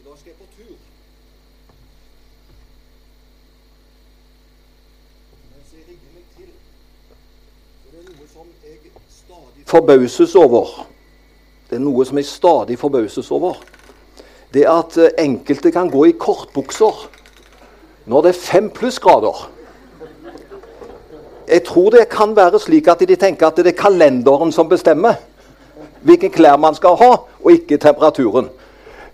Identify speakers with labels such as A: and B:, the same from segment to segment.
A: I dag skal jeg på tur. Mens jeg rigger meg til, så det er noe som jeg stadig forbauses over. Det er noe som jeg stadig forbauses over. Det er at eh, enkelte kan gå i kortbukser når det er fem plussgrader. Jeg tror det kan være slik at de tenker at det er kalenderen som bestemmer hvilke klær man skal ha, og ikke temperaturen.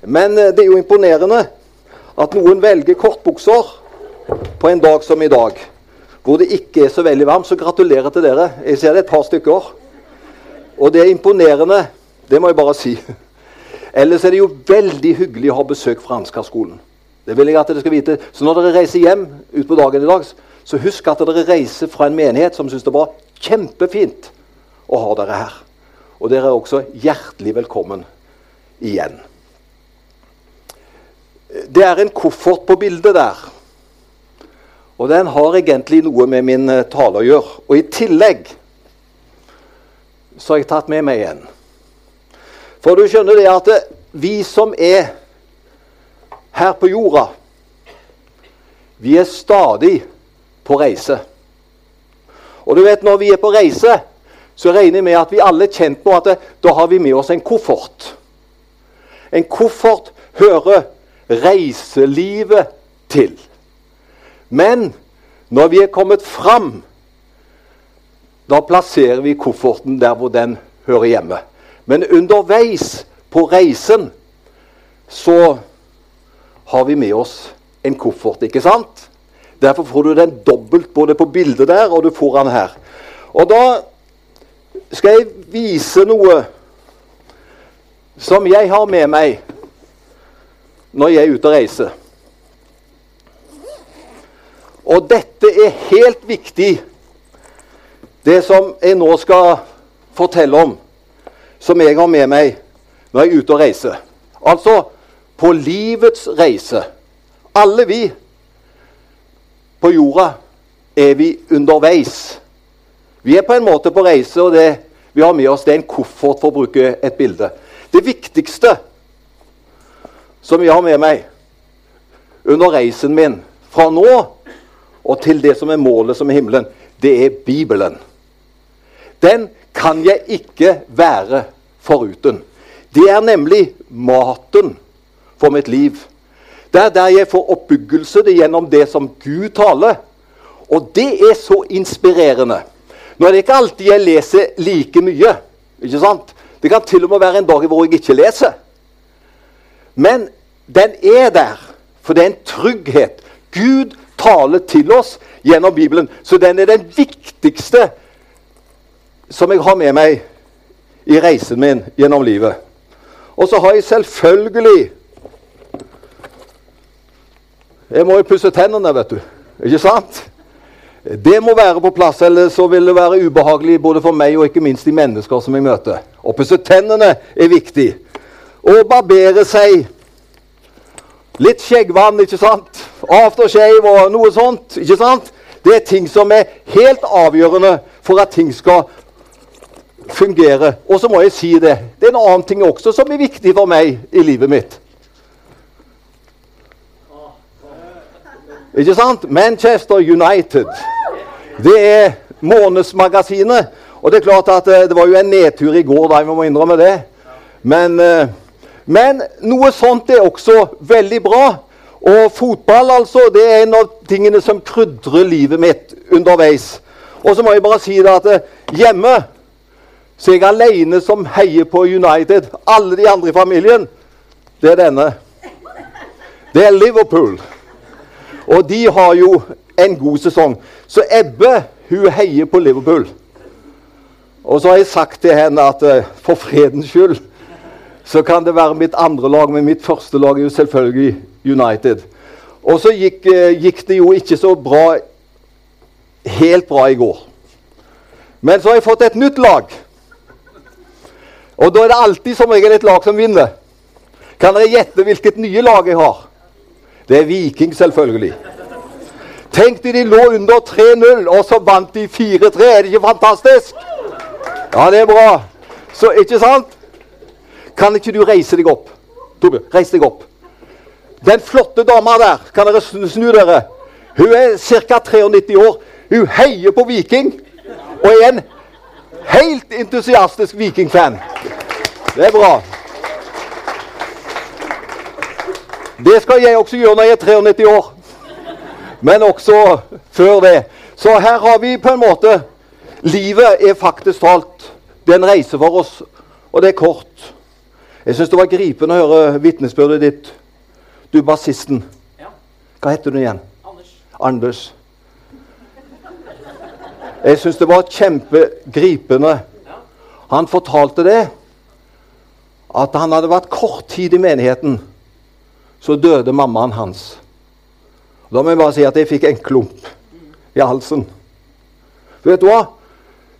A: Men eh, det er jo imponerende at noen velger kortbukser på en dag som i dag, hvor det ikke er så veldig varmt. Så gratulerer til dere. Jeg ser det et par stykker. Og det er imponerende, det må jeg bare si. Ellers er det jo veldig hyggelig å ha besøk fra Ansgar-skolen. Det vil jeg at dere skal vite. Så når dere reiser hjem utpå dagen i dag, så husk at dere reiser fra en menighet som syns det var kjempefint å ha dere her. Og dere er også hjertelig velkommen igjen. Det er en koffert på bildet der. Og den har egentlig noe med min eh, tale å gjøre. Og i tillegg så har jeg tatt med meg en. For du skjønner det at vi som er her på jorda, vi er stadig på reise. Og du vet, når vi er på reise, så regner jeg med at vi alle er kjent med at det, da har vi med oss en koffert. En koffert hører reiselivet til. Men når vi er kommet fram, da plasserer vi kofferten der hvor den hører hjemme. Men underveis på reisen så har vi med oss en koffert, ikke sant? Derfor får du den dobbelt både på bildet der, og du får den her. Og da skal jeg vise noe som jeg har med meg når jeg er ute og reiser. Og dette er helt viktig, det som jeg nå skal fortelle om, som jeg har med meg når jeg er ute og reiser. Altså på livets reise. Alle vi på jorda er vi underveis. Vi er på en måte på reise, og det vi har med oss, det er en koffert, for å bruke et bilde. Det viktigste som jeg har med meg under reisen min fra nå og til det som er målet, som er himmelen, det er Bibelen. Den kan jeg ikke være foruten. Det er nemlig maten for mitt liv. Det er der jeg får oppbyggelse det gjennom det som Gud taler. Og det er så inspirerende. Nå er det ikke alltid jeg leser like mye. ikke sant? Det kan til og med være en dag hvor jeg ikke leser. Men den er der, for det er en trygghet. Gud taler til oss gjennom Bibelen. Så den er den viktigste som jeg har med meg i reisen min gjennom livet. Og så har jeg selvfølgelig Jeg må jo pusse tennene, vet du. Ikke sant? Det må være på plass, eller så vil det være ubehagelig både for meg og ikke minst de mennesker som jeg møter. Å pusse tennene er viktig. Å barbere seg. Litt skjeggvann, ikke sant? Aftershave og noe sånt. ikke sant? Det er ting som er helt avgjørende for at ting skal fungere. Og så må jeg si det. Det er en annen ting også som er viktig for meg i livet mitt. Ikke sant? Manchester United. Det er Månedsmagasinet. Og det er klart at eh, det var jo en nedtur i går, da, jeg må innrømme det. Men, eh, men noe sånt er også veldig bra. Og fotball altså, det er en av tingene som krydrer livet mitt underveis. Og så må jeg bare si det at eh, hjemme så er jeg alene som heier på United. Alle de andre i familien, det er denne. Det er Liverpool. Og de har jo en god sesong. Så Ebbe hun heier på Liverpool. Og så har jeg sagt til henne at uh, for fredens skyld så kan det være mitt andre lag, men mitt første lag er jo selvfølgelig United. Og så gikk, uh, gikk det jo ikke så bra helt bra i går. Men så har jeg fått et nytt lag. Og da er det alltid som regel et lag som vinner. Kan dere gjette hvilket nye lag jeg har? Det er Viking, selvfølgelig. Tenk de lå under 3-0, og så vant de 4-3. Er det ikke fantastisk? Ja, det er bra. Så, ikke sant? Kan ikke du reise deg opp? Torbjørn, reis deg opp. Den flotte dama der, kan dere snu dere? Hun er ca. 93 år. Hun heier på Viking og er en helt entusiastisk Viking-fan. Det er bra. Det skal jeg også gjøre når jeg er 93 år. Men også før det. Så her har vi på en måte Livet er faktisk talt det er en reise for oss, og det er kort. Jeg syns det var gripende å høre vitnesbyrdet ditt. Du bassisten.
B: Ja.
A: Hva heter du igjen?
B: Anders.
A: Anders. Jeg syns det var kjempegripende.
B: Ja.
A: Han fortalte det at han hadde vært kort tid i menigheten. Så døde mammaen hans. Da må jeg bare si at jeg fikk en klump i halsen. Vet du hva?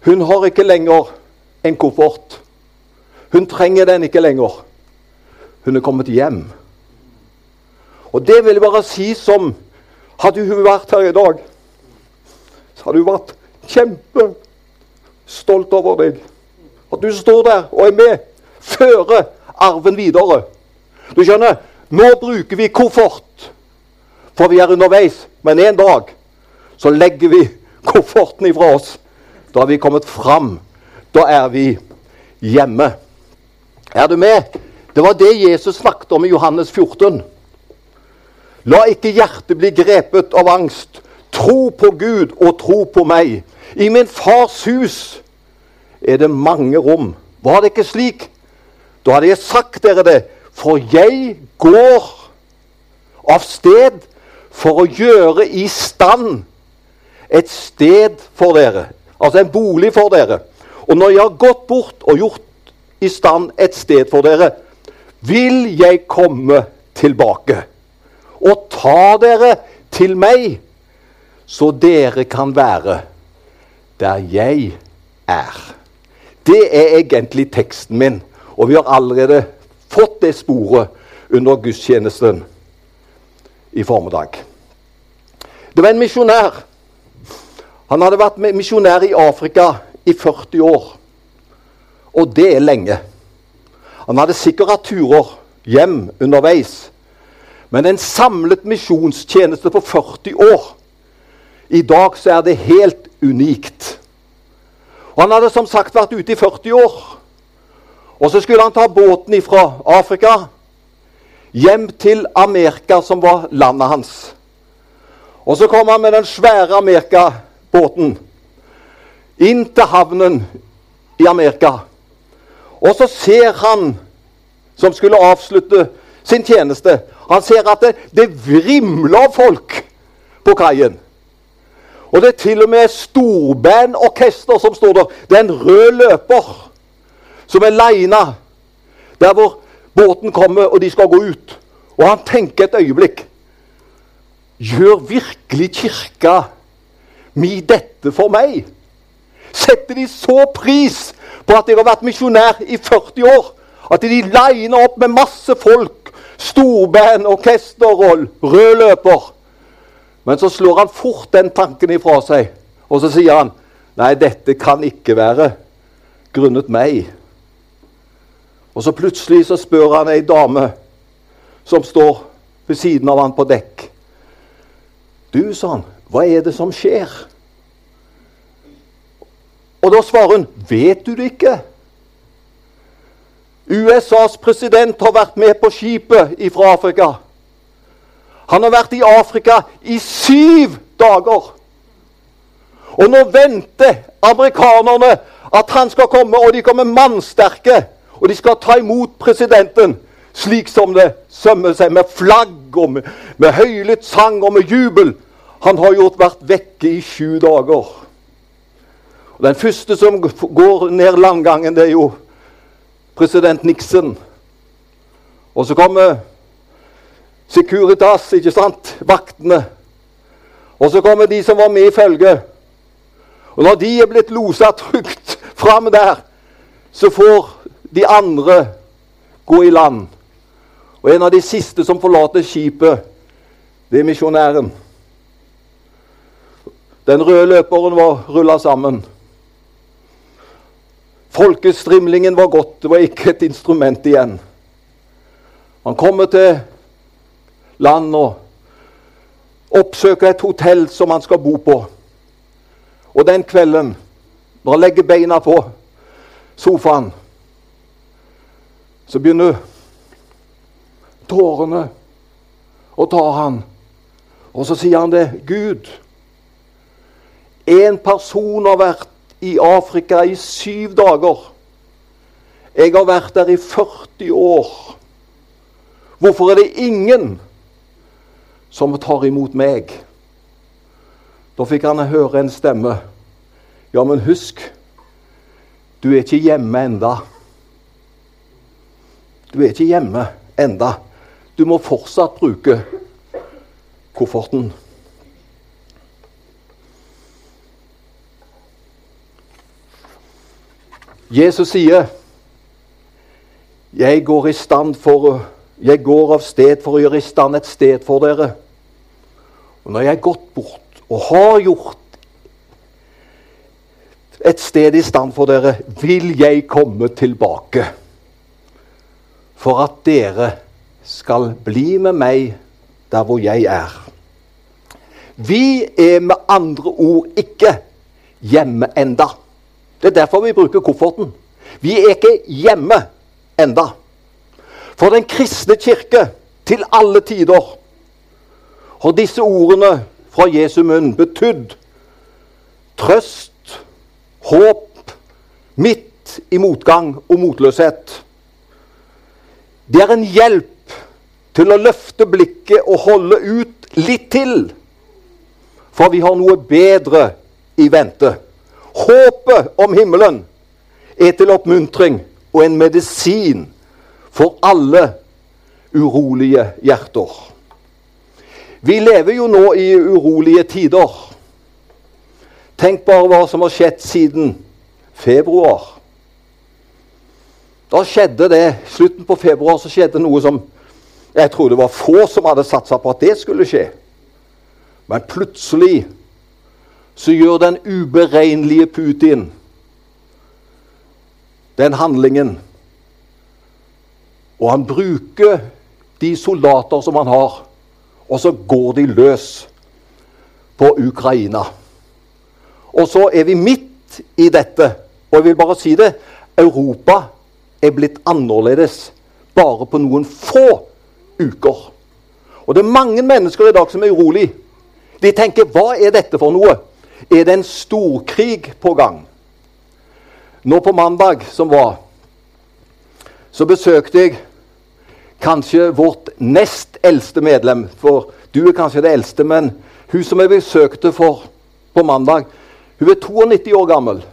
A: Hun har ikke lenger en koffert. Hun trenger den ikke lenger. Hun er kommet hjem. Og det vil bare si som Hadde hun vært her i dag, så hadde hun vært kjempestolt over deg. At du står der og er med. Fører arven videre. Du skjønner, nå bruker vi koffert, for vi er underveis. Men en dag så legger vi kofferten ifra oss. Da har vi kommet fram. Da er vi hjemme. Er du med? Det var det Jesus snakket om i Johannes 14. La ikke hjertet bli grepet av angst. Tro på Gud og tro på meg. I min fars hus er det mange rom. Var det ikke slik? Da hadde jeg sagt dere det. For jeg går av sted for å gjøre i stand et sted for dere. Altså en bolig for dere. Og når jeg har gått bort og gjort i stand et sted for dere, vil jeg komme tilbake og ta dere til meg, så dere kan være der jeg er. Det er egentlig teksten min, og vi har allerede fått det sporet under gudstjenesten i formiddag. Det var en misjonær. Han hadde vært misjonær i Afrika i 40 år. Og det er lenge. Han hadde sikkert hatt turer hjem underveis. Men en samlet misjonstjeneste på 40 år I dag så er det helt unikt. Og Han hadde som sagt vært ute i 40 år. Og så skulle han ta båten fra Afrika hjem til Amerika, som var landet hans. Og så kom han med den svære Amerikabåten inn til havnen i Amerika. Og så ser han, som skulle avslutte sin tjeneste, han ser at det, det vrimler folk på kaien. Og det er til og med storbandorkester som står der. Det er en rød løper som er leina der hvor båten kommer, og de skal gå ut. Og han tenker et øyeblikk Gjør virkelig kirka mi dette for meg? Setter de så pris på at jeg har vært misjonær i 40 år, at de liner opp med masse folk, storband, orkester og rød løper? Men så slår han fort den tanken ifra seg, og så sier han Nei, dette kan ikke være grunnet meg. Og så plutselig så spør han ei dame som står ved siden av han på dekk. Du, sa han, hva er det som skjer? Og da svarer hun, vet du det ikke? USAs president har vært med på skipet fra Afrika. Han har vært i Afrika i syv dager. Og nå venter amerikanerne at han skal komme, og de kommer mannsterke. Og de skal ta imot presidenten slik som det sømmer seg, med flagg og med, med høylytt sang og med jubel. Han har jo vært vekke i sju dager. Og Den første som går ned landgangen, det er jo president Nixon. Og så kommer Securitas, ikke sant? Vaktene. Og så kommer de som var med i følget. Og når de er blitt losa trygt fram der, så får de andre gå i land. Og en av de siste som forlater skipet, det er misjonæren. Den røde løperen var rulla sammen. Folkestrimlingen var gått, det var ikke et instrument igjen. Han kommer til land og oppsøker et hotell som han skal bo på. Og den kvelden, når han legger beina på sofaen, så begynner tårene å ta han. Og så sier han det. Gud, en person har vært i Afrika i syv dager. Jeg har vært der i 40 år. Hvorfor er det ingen som tar imot meg? Da fikk han høre en stemme. Ja, men husk, du er ikke hjemme enda. Du er ikke hjemme enda. Du må fortsatt bruke kofferten. Jesus sier, 'Jeg går, for, jeg går av sted for å gjøre i stand et sted for dere.' Og når jeg har gått bort og har gjort et sted i stand for dere, vil jeg komme tilbake. For at dere skal bli med meg der hvor jeg er. Vi er med andre ord ikke hjemme enda. Det er derfor vi bruker kofferten. Vi er ikke hjemme enda. For den kristne kirke til alle tider har disse ordene fra Jesu munn betydd trøst, håp, midt i motgang og motløshet. Det er en hjelp til å løfte blikket og holde ut litt til. For vi har noe bedre i vente. Håpet om himmelen er til oppmuntring og en medisin for alle urolige hjerter. Vi lever jo nå i urolige tider. Tenk bare hva som har skjedd siden februar. Da skjedde det, slutten på februar så skjedde noe som jeg tror det var få som hadde satsa på at det skulle skje. Men plutselig så gjør den uberegnelige Putin den handlingen. Og han bruker de soldater som han har, og så går de løs på Ukraina. Og så er vi midt i dette. Og jeg vil bare si det Europa er blitt annerledes bare på noen få uker. Og det er mange mennesker i dag som er urolig. De tenker 'hva er dette for noe'? Er det en storkrig på gang. Nå på mandag som var, så besøkte jeg kanskje vårt nest eldste medlem. For du er kanskje det eldste, men hun som jeg besøkte for på mandag, hun er 92 år gammel.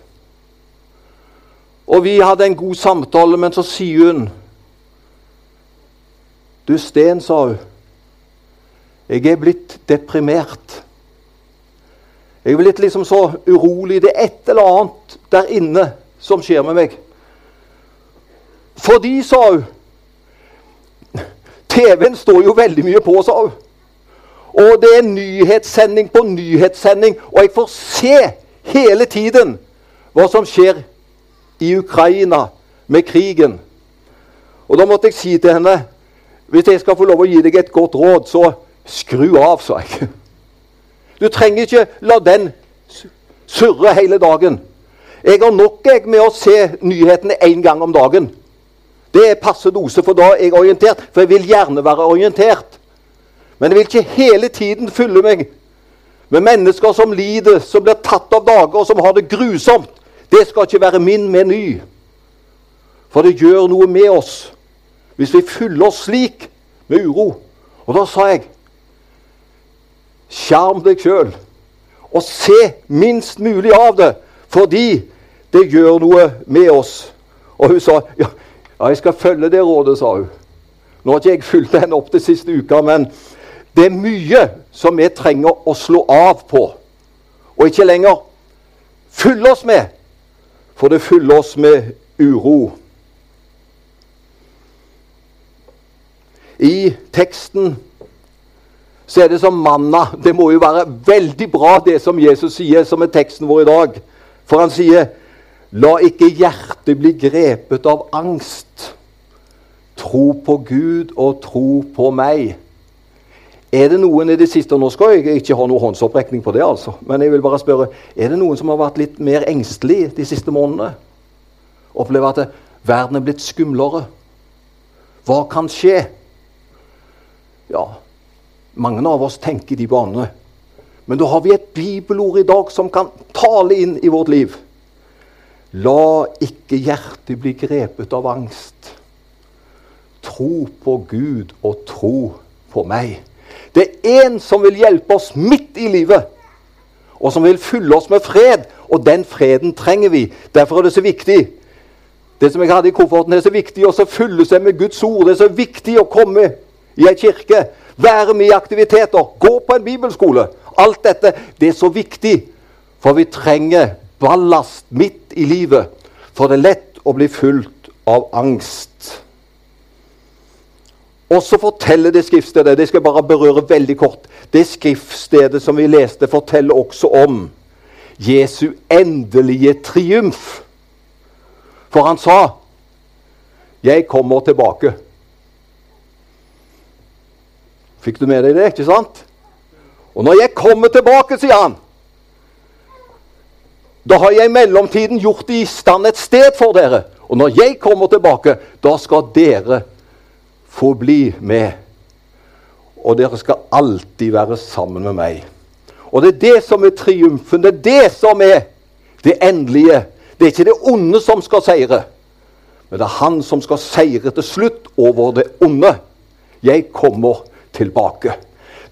A: Og vi hadde en god samtale, men så sier hun Du, Sten, sa hun. Jeg er blitt deprimert. Jeg er blitt liksom så urolig. Det er et eller annet der inne som skjer med meg. Fordi, sa hun TV-en står jo veldig mye på, sa hun. Og det er nyhetssending på nyhetssending, og jeg får se hele tiden hva som skjer i Ukraina med krigen. Og da måtte jeg si til henne hvis jeg skal få lov å gi deg et godt råd, så skru av, sa jeg. Du trenger ikke la den surre hele dagen. Jeg har nok jeg med å se nyhetene én gang om dagen. Det er passe dose, for da er jeg orientert. For jeg vil gjerne være orientert. Men jeg vil ikke hele tiden fylle meg med mennesker som lider, som blir tatt av dager, og som har det grusomt. Det skal ikke være min meny. For det gjør noe med oss hvis vi fyller oss slik med uro. Og da sa jeg Skjerm deg sjøl, og se minst mulig av det, fordi det gjør noe med oss. Og hun sa ja, ja jeg skal følge det rådet, sa hun. Nå har ikke jeg fulgt henne opp det siste uka, men det er mye som vi trenger å slå av på, og ikke lenger fylle oss med, for det fyller oss med uro. I teksten så er det som manna. Det må jo være veldig bra, det som Jesus sier, som er teksten vår i dag. For han sier, 'La ikke hjertet bli grepet av angst.' Tro på Gud og tro på meg. Er det noen i det siste Nå skal jeg ikke ha noen håndsopprekning på det, altså. Men jeg vil bare spørre, er det noen som har vært litt mer engstelig de siste månedene? Opplever at det, verden er blitt skumlere? Hva kan skje? Ja, mange av oss tenker de banene. Men da har vi et bibelord i dag som kan tale inn i vårt liv. La ikke hjertet bli grepet av angst. Tro på Gud og tro på meg. Det er én som vil hjelpe oss midt i livet, og som vil fylle oss med fred. Og den freden trenger vi. Derfor er det så viktig. Det som jeg hadde i kofferten, er så viktig å fylle seg med Guds ord. Det er så viktig å komme i ei kirke, være med i aktiviteter, gå på en bibelskole. Alt dette det er så viktig, for vi trenger ballast midt i livet. For det er lett å bli fulgt av angst. Og så forteller det skriftstedet Det skal jeg bare berøre veldig kort. Det skriftstedet som vi leste, forteller også om Jesu endelige triumf. For han sa 'Jeg kommer tilbake'. Fikk du med deg det, ikke sant? Og når jeg kommer tilbake, sier han, da har jeg i mellomtiden gjort i stand et sted for dere. Og når jeg kommer tilbake, da skal dere få bli med. Og dere skal alltid være sammen med meg. Og det er det som er triumfen. Det er det som er det endelige. Det er ikke det onde som skal seire, men det er han som skal seire til slutt over det onde. Jeg kommer tilbake.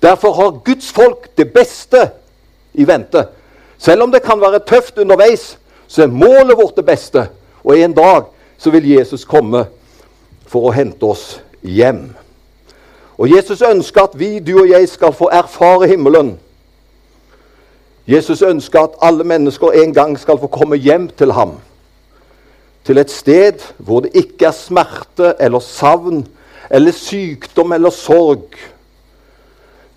A: Derfor har Guds folk det beste i vente. Selv om det kan være tøft underveis, så er målet vårt det beste. Og en dag så vil Jesus komme for å hente oss hjem. Og Jesus ønsker at vi, du og jeg, skal få erfare himmelen. Jesus ønsker at alle mennesker en gang skal få komme hjem til ham. Til et sted hvor det ikke er smerte eller savn eller sykdom eller sorg.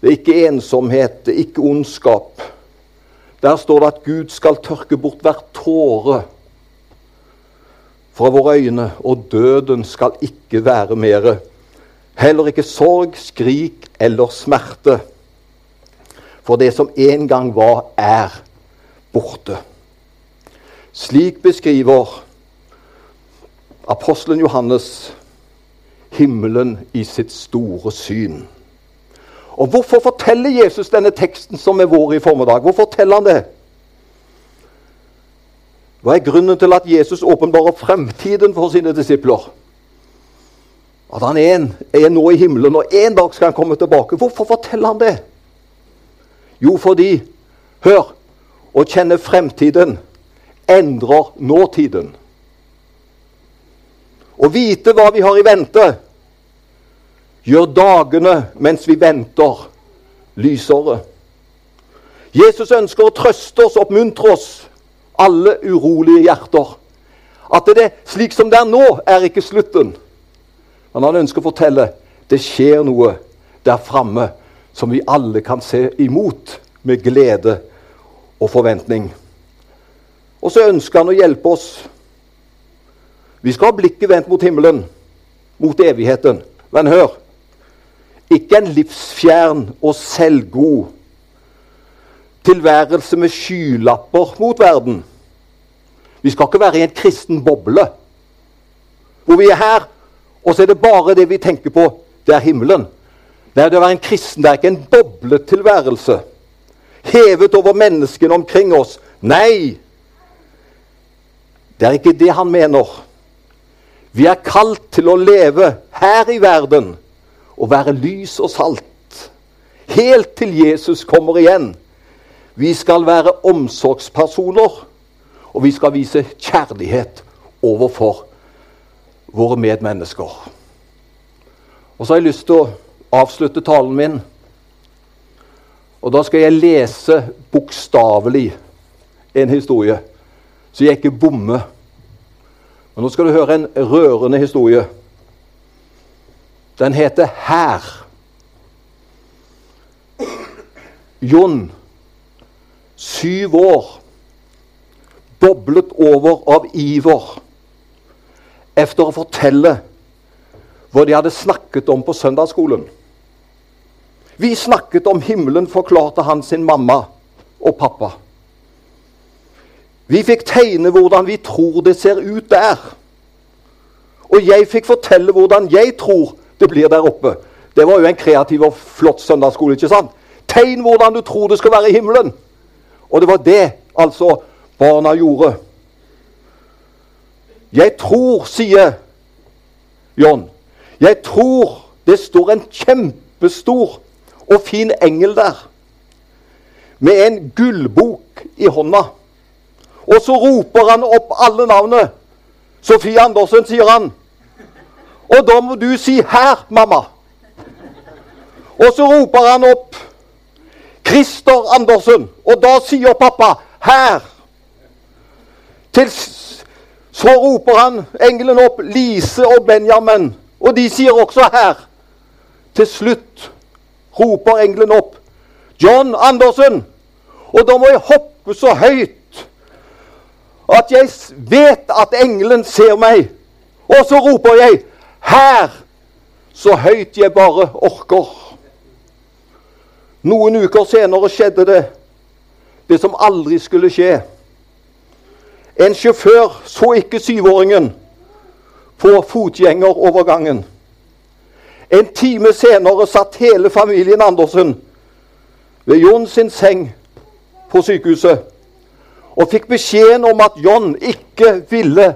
A: Det er ikke ensomhet, det er ikke ondskap. Der står det at Gud skal tørke bort hver tåre fra våre øyne, og døden skal ikke være mere. Heller ikke sorg, skrik eller smerte. For det som en gang var, er borte. Slik beskriver apostelen Johannes himmelen i sitt store syn. Og Hvorfor forteller Jesus denne teksten som er vår i formiddag? Hvorfor forteller han det? Hva er grunnen til at Jesus åpenbarer fremtiden for sine disipler? At han er, en, er nå i himmelen, og en dag skal han komme tilbake. Hvorfor forteller han det? Jo, fordi Hør! Å kjenne fremtiden endrer nåtiden. Å vite hva vi har i vente, gjør dagene mens vi venter, lysere. Jesus ønsker å trøste oss, oppmuntre oss, alle urolige hjerter. At det er slik som det er nå, er ikke slutten. Men han ønsker å fortelle det skjer noe der framme som vi alle kan se imot med glede og forventning. Og så ønsker han å hjelpe oss. Vi skal ha blikket vendt mot himmelen, mot evigheten. Men hør ikke en livsfjern og selvgod tilværelse med skylapper mot verden. Vi skal ikke være i en kristen boble hvor vi er her og så er det bare det vi tenker på. Det er himmelen. Nei, det å være en kristen det er ikke en bobletilværelse hevet over menneskene omkring oss. Nei! Det er ikke det han mener. Vi er kalt til å leve her i verden og være lys og salt. Helt til Jesus kommer igjen. Vi skal være omsorgspersoner, og vi skal vise kjærlighet overfor våre medmennesker. Og så har jeg lyst til å avslutte talen min. Og da skal jeg lese bokstavelig en historie, så jeg ikke bommer. Men nå skal du høre en rørende historie. Den heter 'Her'. Jon, syv år, boblet over av iver efter å fortelle hva de hadde snakket om på søndagsskolen. Vi snakket om himmelen, forklarte han sin mamma og pappa. Vi fikk tegne hvordan vi tror det ser ut der. Og jeg fikk fortelle hvordan jeg tror det blir der oppe. Det var jo en kreativ og flott søndagsskole. ikke sant? Tegn hvordan du tror det skal være i himmelen. Og det var det altså barna gjorde. Jeg tror, sier John, jeg tror det står en kjempestor og fin engel der med en gullbok i hånda. Og så roper han opp alle navnet. Sofie Andersen, sier han. Og da må du si 'her, mamma'. Og så roper han opp Christer Andersen. Og da sier pappa 'her'. Til, så roper han engelen opp Lise og Benjamin. Og de sier også 'her'. Til slutt roper engelen opp John Andersen. Og da må jeg hoppe så høyt at jeg vet at engelen ser meg. Og så roper jeg 'Her!' så høyt jeg bare orker. Noen uker senere skjedde det det som aldri skulle skje. En sjåfør så ikke syvåringen på fotgjengerovergangen. En time senere satt hele familien Andersen ved John sin seng på sykehuset og fikk beskjeden om at John ikke ville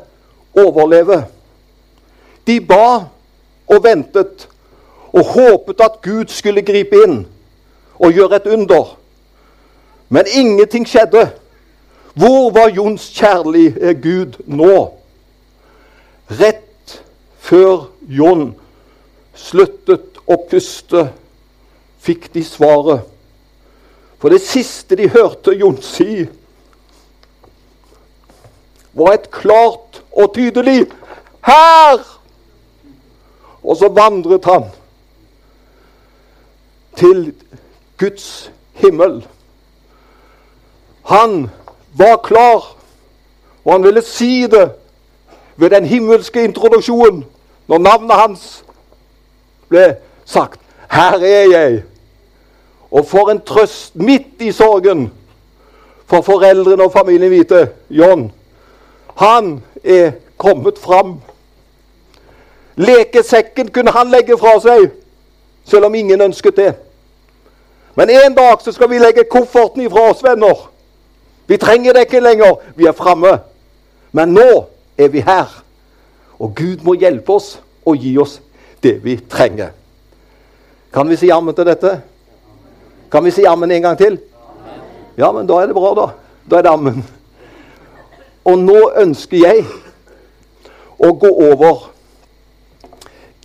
A: overleve. De ba og ventet og håpet at Gud skulle gripe inn og gjøre et under. Men ingenting skjedde. Hvor var Jons kjærlige Gud nå? Rett før Jon sluttet å puste, fikk de svaret. For det siste de hørte Jon si, var et klart og tydelig 'Her!' Og så vandret han til Guds himmel. Han var klar, og han ville si det ved den himmelske introduksjonen når navnet hans ble sagt. Her er jeg. Og for en trøst midt i sorgen for foreldrene og familien vite. John, han er kommet fram. Lekesekken kunne han legge fra seg, selv om ingen ønsket det. Men en dag så skal vi legge kofferten ifra oss, venner. Vi trenger det ikke lenger. Vi er framme. Men nå er vi her. Og Gud må hjelpe oss og gi oss det vi trenger. Kan vi si jammen til dette? Kan vi si jammen en gang til? Ja, men da er det bra, da. Da er det ammen. Og nå ønsker jeg å gå over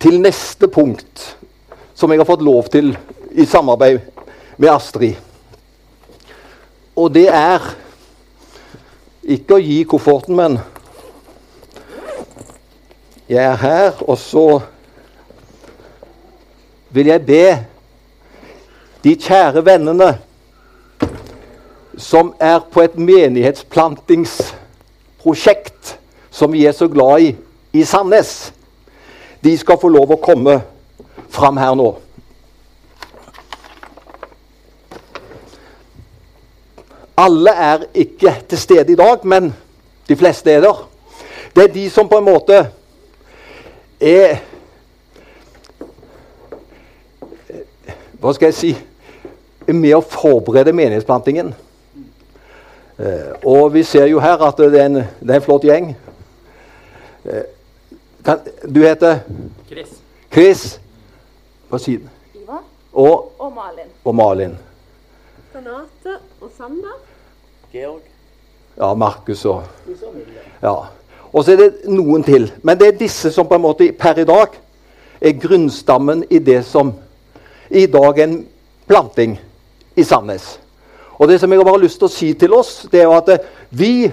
A: til neste punkt, som jeg har fått lov til i samarbeid med Astrid. Og det er ikke å gi kofferten, men jeg er her, og så vil jeg be de kjære vennene som er på et menighetsplantingsprosjekt som vi er så glad i i Sandnes, de skal få lov å komme fram her nå. Alle er ikke til stede i dag, men de fleste er der. Det er de som på en måte er Hva skal jeg si med å forberede menighetsplantingen. Eh, og vi ser jo her at det er en, det er en flott gjeng. Kan, du heter?
B: Chris.
A: Chris. På siden.
C: Ivar
A: Og,
C: og Malin.
A: og Malin.
C: Renate og Sander.
B: Georg.
A: Ja, Markus og Ja. Og så er det noen til. Men det er disse som på en måte per i dag er grunnstammen i det som i dag er en planting i Sandnes. Og det som jeg har bare lyst til å si til oss, det er jo at vi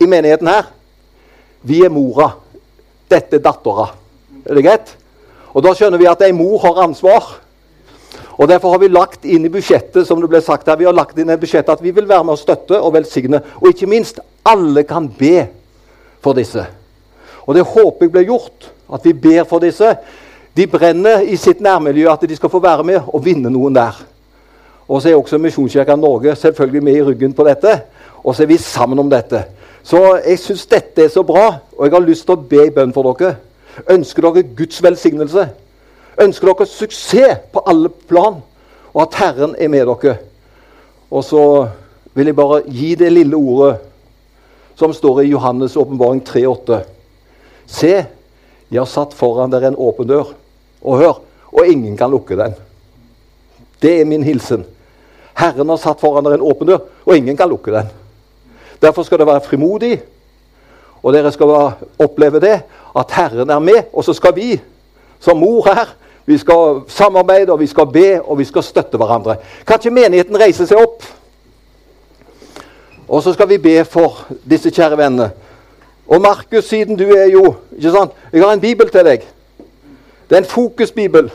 A: i menigheten her, vi er mora. Dette er dattera. Er det greit? Og da skjønner vi at ei mor har ansvar. Og Derfor har vi lagt inn i budsjettet som det ble sagt her, vi har lagt inn i budsjettet at vi vil være med å støtte og velsigne. Og ikke minst, alle kan be for disse. Og det håper jeg blir gjort. At vi ber for disse. De brenner i sitt nærmiljø at de skal få være med og vinne noen der. Og så er også Misjonskirka Norge selvfølgelig med i ryggen på dette. Og så er vi sammen om dette. Så jeg syns dette er så bra, og jeg har lyst til å be i bønn for dere. Ønsker dere Guds velsignelse? Ønsker dere suksess på alle plan, og at Herren er med dere? Og så vil jeg bare gi det lille ordet som står i Johannes' åpenbaring 3,8. Se, jeg har satt foran dere en åpen dør. Og hør, og ingen kan lukke den. Det er min hilsen. Herren har satt foran dere en åpen dør, og ingen kan lukke den. Derfor skal dere være frimodig, og dere skal oppleve det, at Herren er med. Og så skal vi, som mor her, vi skal samarbeide, og vi skal be, og vi skal støtte hverandre. Kan ikke menigheten reise seg opp? Og så skal vi be for disse kjære vennene. Og Markus, siden du er jo ikke sant? Jeg har en bibel til deg. Det er en fokusbibel.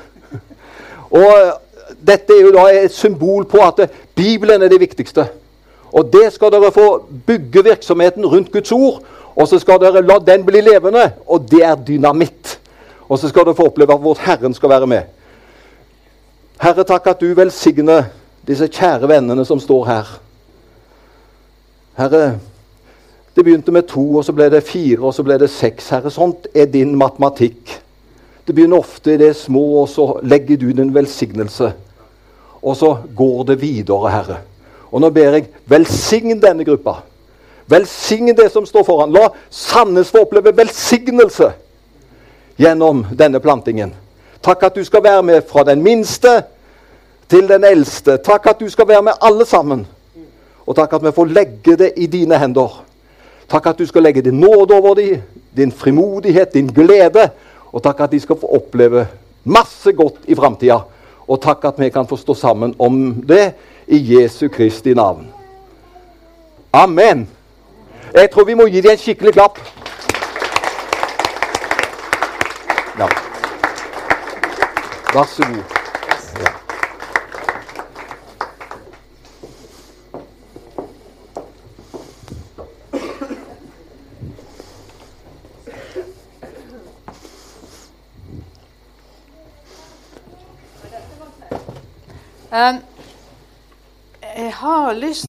A: Og dette er jo da et symbol på at Bibelen er det viktigste. Og det skal dere få bygge virksomheten rundt Guds ord. Og så skal dere la den bli levende, og det er dynamitt. Og så skal dere få oppleve at vårt Herren skal være med. Herre, takk at du velsigner disse kjære vennene som står her. Herre, det begynte med to, og så ble det fire, og så ble det seks. Herre, sånt er din matematikk. Det begynner ofte i det små, og så legger du din velsignelse. Og så går det videre, Herre. Og nå ber jeg velsign denne gruppa. Velsign det som står foran. La Sandnes få oppleve velsignelse gjennom denne plantingen. Takk at du skal være med fra den minste til den eldste. Takk at du skal være med alle sammen. Og takk at vi får legge det i dine hender. Takk at du skal legge din nåde over dem, din frimodighet, din glede. Og takk at de skal få oppleve masse godt i framtida. Og takk at vi kan få stå sammen om det i Jesu Kristi navn. Amen. Jeg tror vi må gi dem en skikkelig klapp. Ja. Vær så god. Ja.
B: Um, jeg har lyst